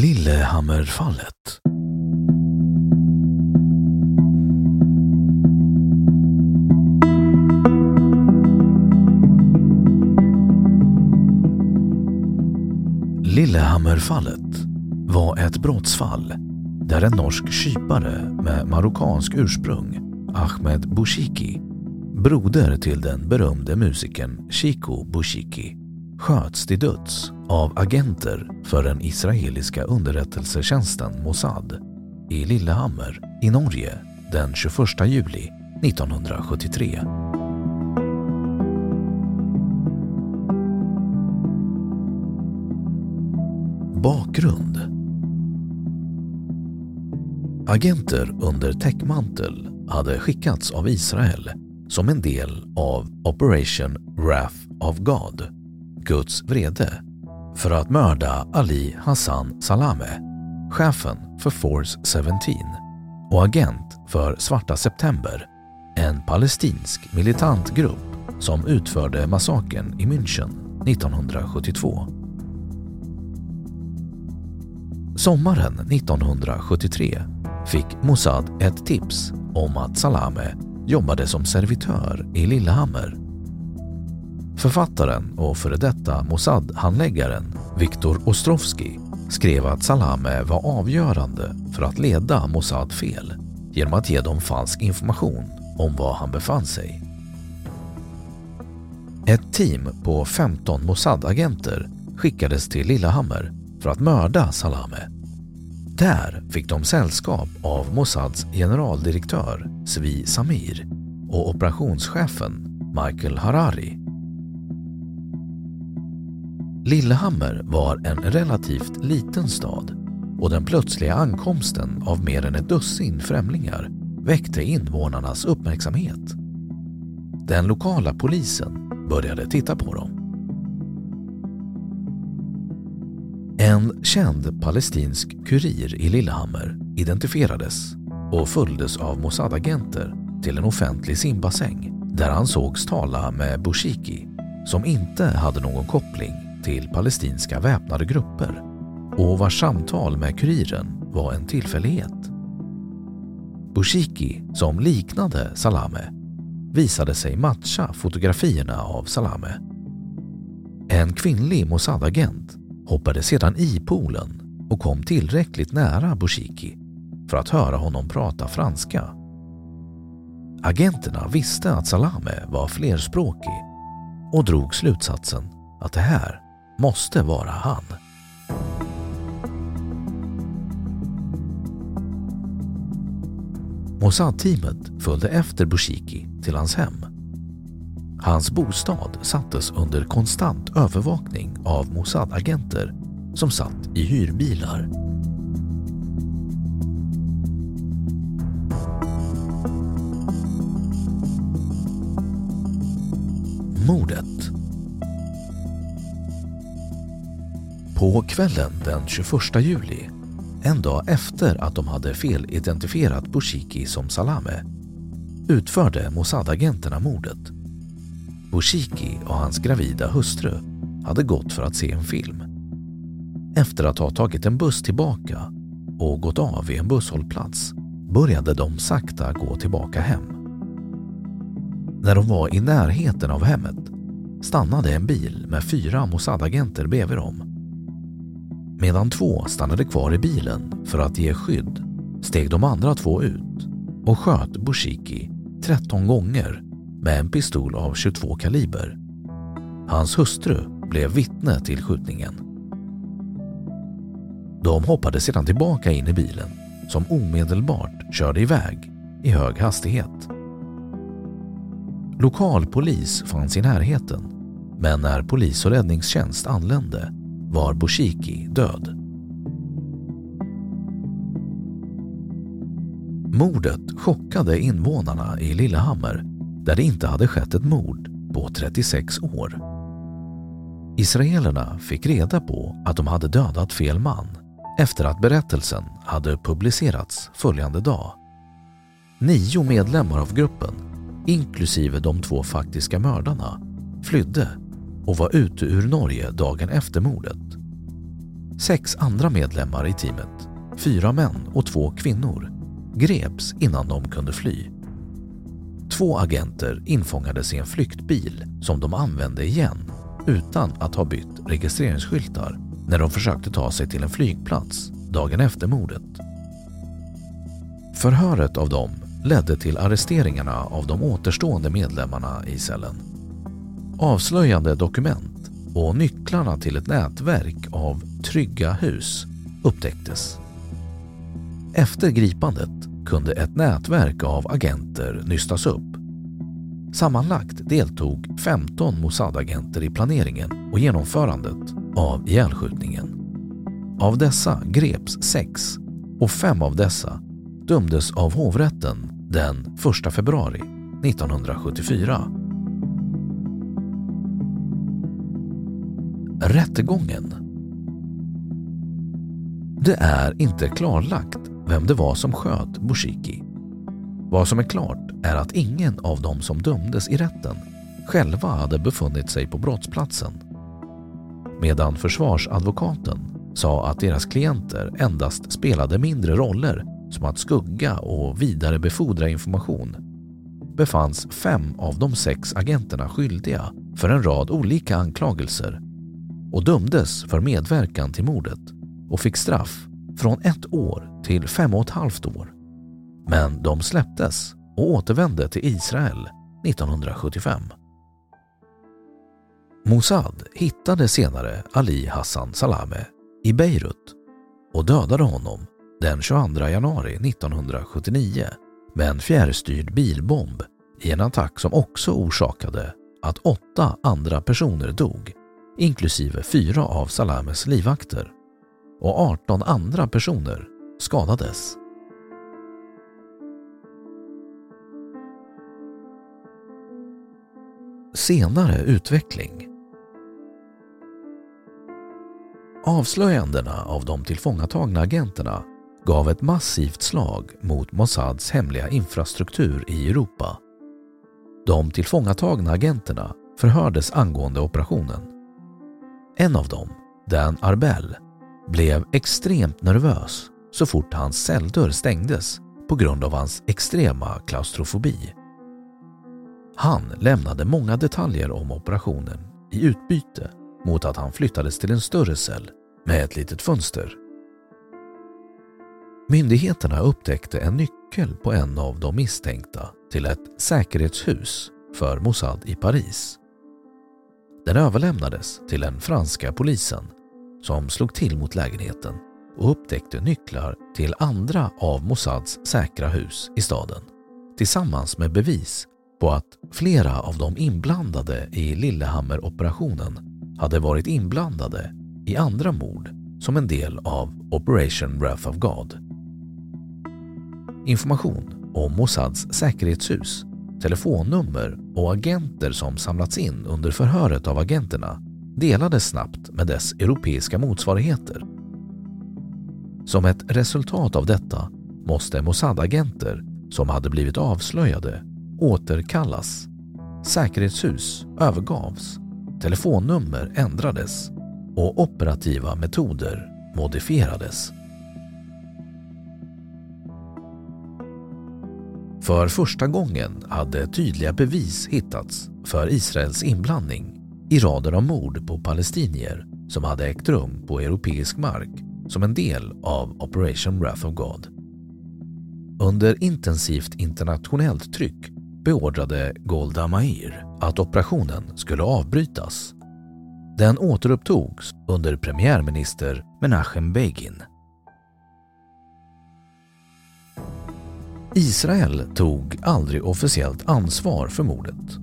Lillehammerfallet. Lillehammerfallet var ett brottsfall där en norsk kypare med marockansk ursprung, Ahmed Bouchiki, broder till den berömde musikern Chico Bouchiki, sköts till döds av agenter för den israeliska underrättelsetjänsten Mossad i Lillehammer i Norge den 21 juli 1973. Bakgrund Agenter under täckmantel hade skickats av Israel som en del av Operation Wrath of God, Guds vrede, för att mörda Ali Hassan Salame, chefen för Force 17 och agent för Svarta September, en palestinsk militantgrupp som utförde massakern i München 1972. Sommaren 1973 fick Mossad ett tips om att Salame jobbade som servitör i Lillehammer. Författaren och före detta Mossad-handläggaren Viktor Ostrovsky skrev att Salame var avgörande för att leda Mossad fel genom att ge dem falsk information om var han befann sig. Ett team på 15 Mossad-agenter skickades till Lillehammer för att mörda Salame. Där fick de sällskap av Mossads generaldirektör Zvi Samir och operationschefen Michael Harari. Lillehammer var en relativt liten stad och den plötsliga ankomsten av mer än ett dussin främlingar väckte invånarnas uppmärksamhet. Den lokala polisen började titta på dem. En känd palestinsk kurir i Lillehammer identifierades och följdes av Mossad-agenter till en offentlig simbassäng där han sågs tala med Bushiki som inte hade någon koppling till palestinska väpnade grupper och vars samtal med kuriren var en tillfällighet. Bushiki, som liknade Salame, visade sig matcha fotografierna av Salame. En kvinnlig Mossad-agent hoppade sedan i poolen och kom tillräckligt nära Bushiki för att höra honom prata franska. Agenterna visste att Salame var flerspråkig och drog slutsatsen att det här måste vara han. Mossad-teamet följde efter Bushiki till hans hem. Hans bostad sattes under konstant övervakning av Mossad-agenter som satt i hyrbilar. Mordet På kvällen den 21 juli, en dag efter att de hade felidentifierat Bushiki som Salame, utförde Mossad-agenterna mordet. Bushiki och hans gravida hustru hade gått för att se en film. Efter att ha tagit en buss tillbaka och gått av vid en busshållplats började de sakta gå tillbaka hem. När de var i närheten av hemmet stannade en bil med fyra Mossad-agenter bredvid dem. Medan två stannade kvar i bilen för att ge skydd steg de andra två ut och sköt Bushiki 13 gånger med en pistol av 22 kaliber. Hans hustru blev vittne till skjutningen. De hoppade sedan tillbaka in i bilen som omedelbart körde iväg i hög hastighet. Lokal polis fanns i närheten men när polis och räddningstjänst anlände var Bushiki död. Mordet chockade invånarna i Lillehammer där det inte hade skett ett mord på 36 år. Israelerna fick reda på att de hade dödat fel man efter att berättelsen hade publicerats följande dag. Nio medlemmar av gruppen, inklusive de två faktiska mördarna, flydde och var ute ur Norge dagen efter mordet. Sex andra medlemmar i teamet, fyra män och två kvinnor, greps innan de kunde fly. Två agenter infångades i en flyktbil som de använde igen utan att ha bytt registreringsskyltar när de försökte ta sig till en flygplats dagen efter mordet. Förhöret av dem ledde till arresteringarna av de återstående medlemmarna i cellen. Avslöjande dokument och nycklarna till ett nätverk av trygga hus upptäcktes. Efter gripandet kunde ett nätverk av agenter nystas upp. Sammanlagt deltog 15 Mossad-agenter i planeringen och genomförandet av ihjälskjutningen. Av dessa greps sex och fem av dessa dömdes av hovrätten den 1 februari 1974. Rättegången Det är inte klarlagt vem det var som sköt Bushiki. Vad som är klart är att ingen av de som dömdes i rätten själva hade befunnit sig på brottsplatsen. Medan försvarsadvokaten sa att deras klienter endast spelade mindre roller som att skugga och vidarebefordra information befanns fem av de sex agenterna skyldiga för en rad olika anklagelser och dömdes för medverkan till mordet och fick straff från ett år till fem och ett halvt år. Men de släpptes och återvände till Israel 1975. Mossad hittade senare Ali Hassan Salame i Beirut och dödade honom den 22 januari 1979 med en fjärrstyrd bilbomb i en attack som också orsakade att åtta andra personer dog, inklusive fyra av Salames livvakter och 18 andra personer skadades. Senare utveckling Avslöjandena av de tillfångatagna agenterna gav ett massivt slag mot Mossads hemliga infrastruktur i Europa. De tillfångatagna agenterna förhördes angående operationen. En av dem, Dan Arbell, blev extremt nervös så fort hans celldörr stängdes på grund av hans extrema klaustrofobi. Han lämnade många detaljer om operationen i utbyte mot att han flyttades till en större cell med ett litet fönster. Myndigheterna upptäckte en nyckel på en av de misstänkta till ett säkerhetshus för Mossad i Paris. Den överlämnades till den franska polisen som slog till mot lägenheten och upptäckte nycklar till andra av Mossads säkra hus i staden tillsammans med bevis på att flera av de inblandade i Lillehammer-operationen hade varit inblandade i andra mord som en del av Operation Wrath of God. Information om Mossads säkerhetshus, telefonnummer och agenter som samlats in under förhöret av agenterna delades snabbt med dess europeiska motsvarigheter. Som ett resultat av detta måste Mossad-agenter som hade blivit avslöjade återkallas. Säkerhetshus övergavs, telefonnummer ändrades och operativa metoder modifierades. För första gången hade tydliga bevis hittats för Israels inblandning i rader av mord på palestinier som hade ägt rum på europeisk mark som en del av Operation Wrath of God. Under intensivt internationellt tryck beordrade Golda Meir att operationen skulle avbrytas. Den återupptogs under premiärminister Menachem Begin. Israel tog aldrig officiellt ansvar för mordet.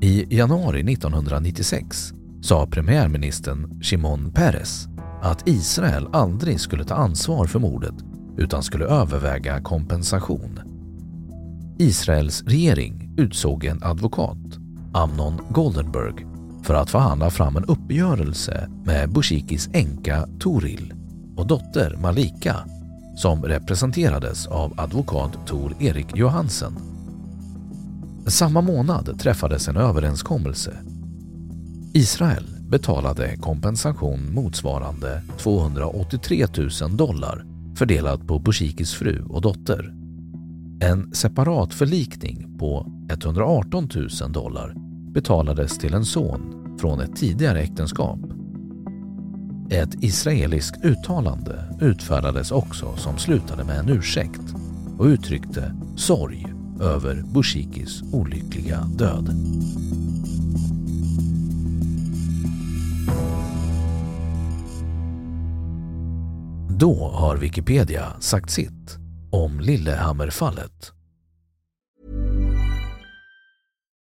I januari 1996 sa premiärministern Shimon Peres att Israel aldrig skulle ta ansvar för mordet utan skulle överväga kompensation. Israels regering utsåg en advokat, Amnon Goldenberg, för att förhandla fram en uppgörelse med Bushikis änka Toril och dotter Malika som representerades av advokat Tor Erik Johansen. Samma månad träffades en överenskommelse. Israel betalade kompensation motsvarande 283 000 dollar fördelat på Bushikis fru och dotter. En separat förlikning på 118 000 dollar betalades till en son från ett tidigare äktenskap. Ett israeliskt uttalande utfärdades också som slutade med en ursäkt och uttryckte sorg över Bushikis olyckliga död. Då har Wikipedia sagt sitt om Lillehammerfallet.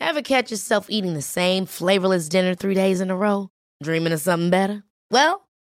Have catch yourself eating the same flavorless dinner three days in a row? Dreaming of something better? Well,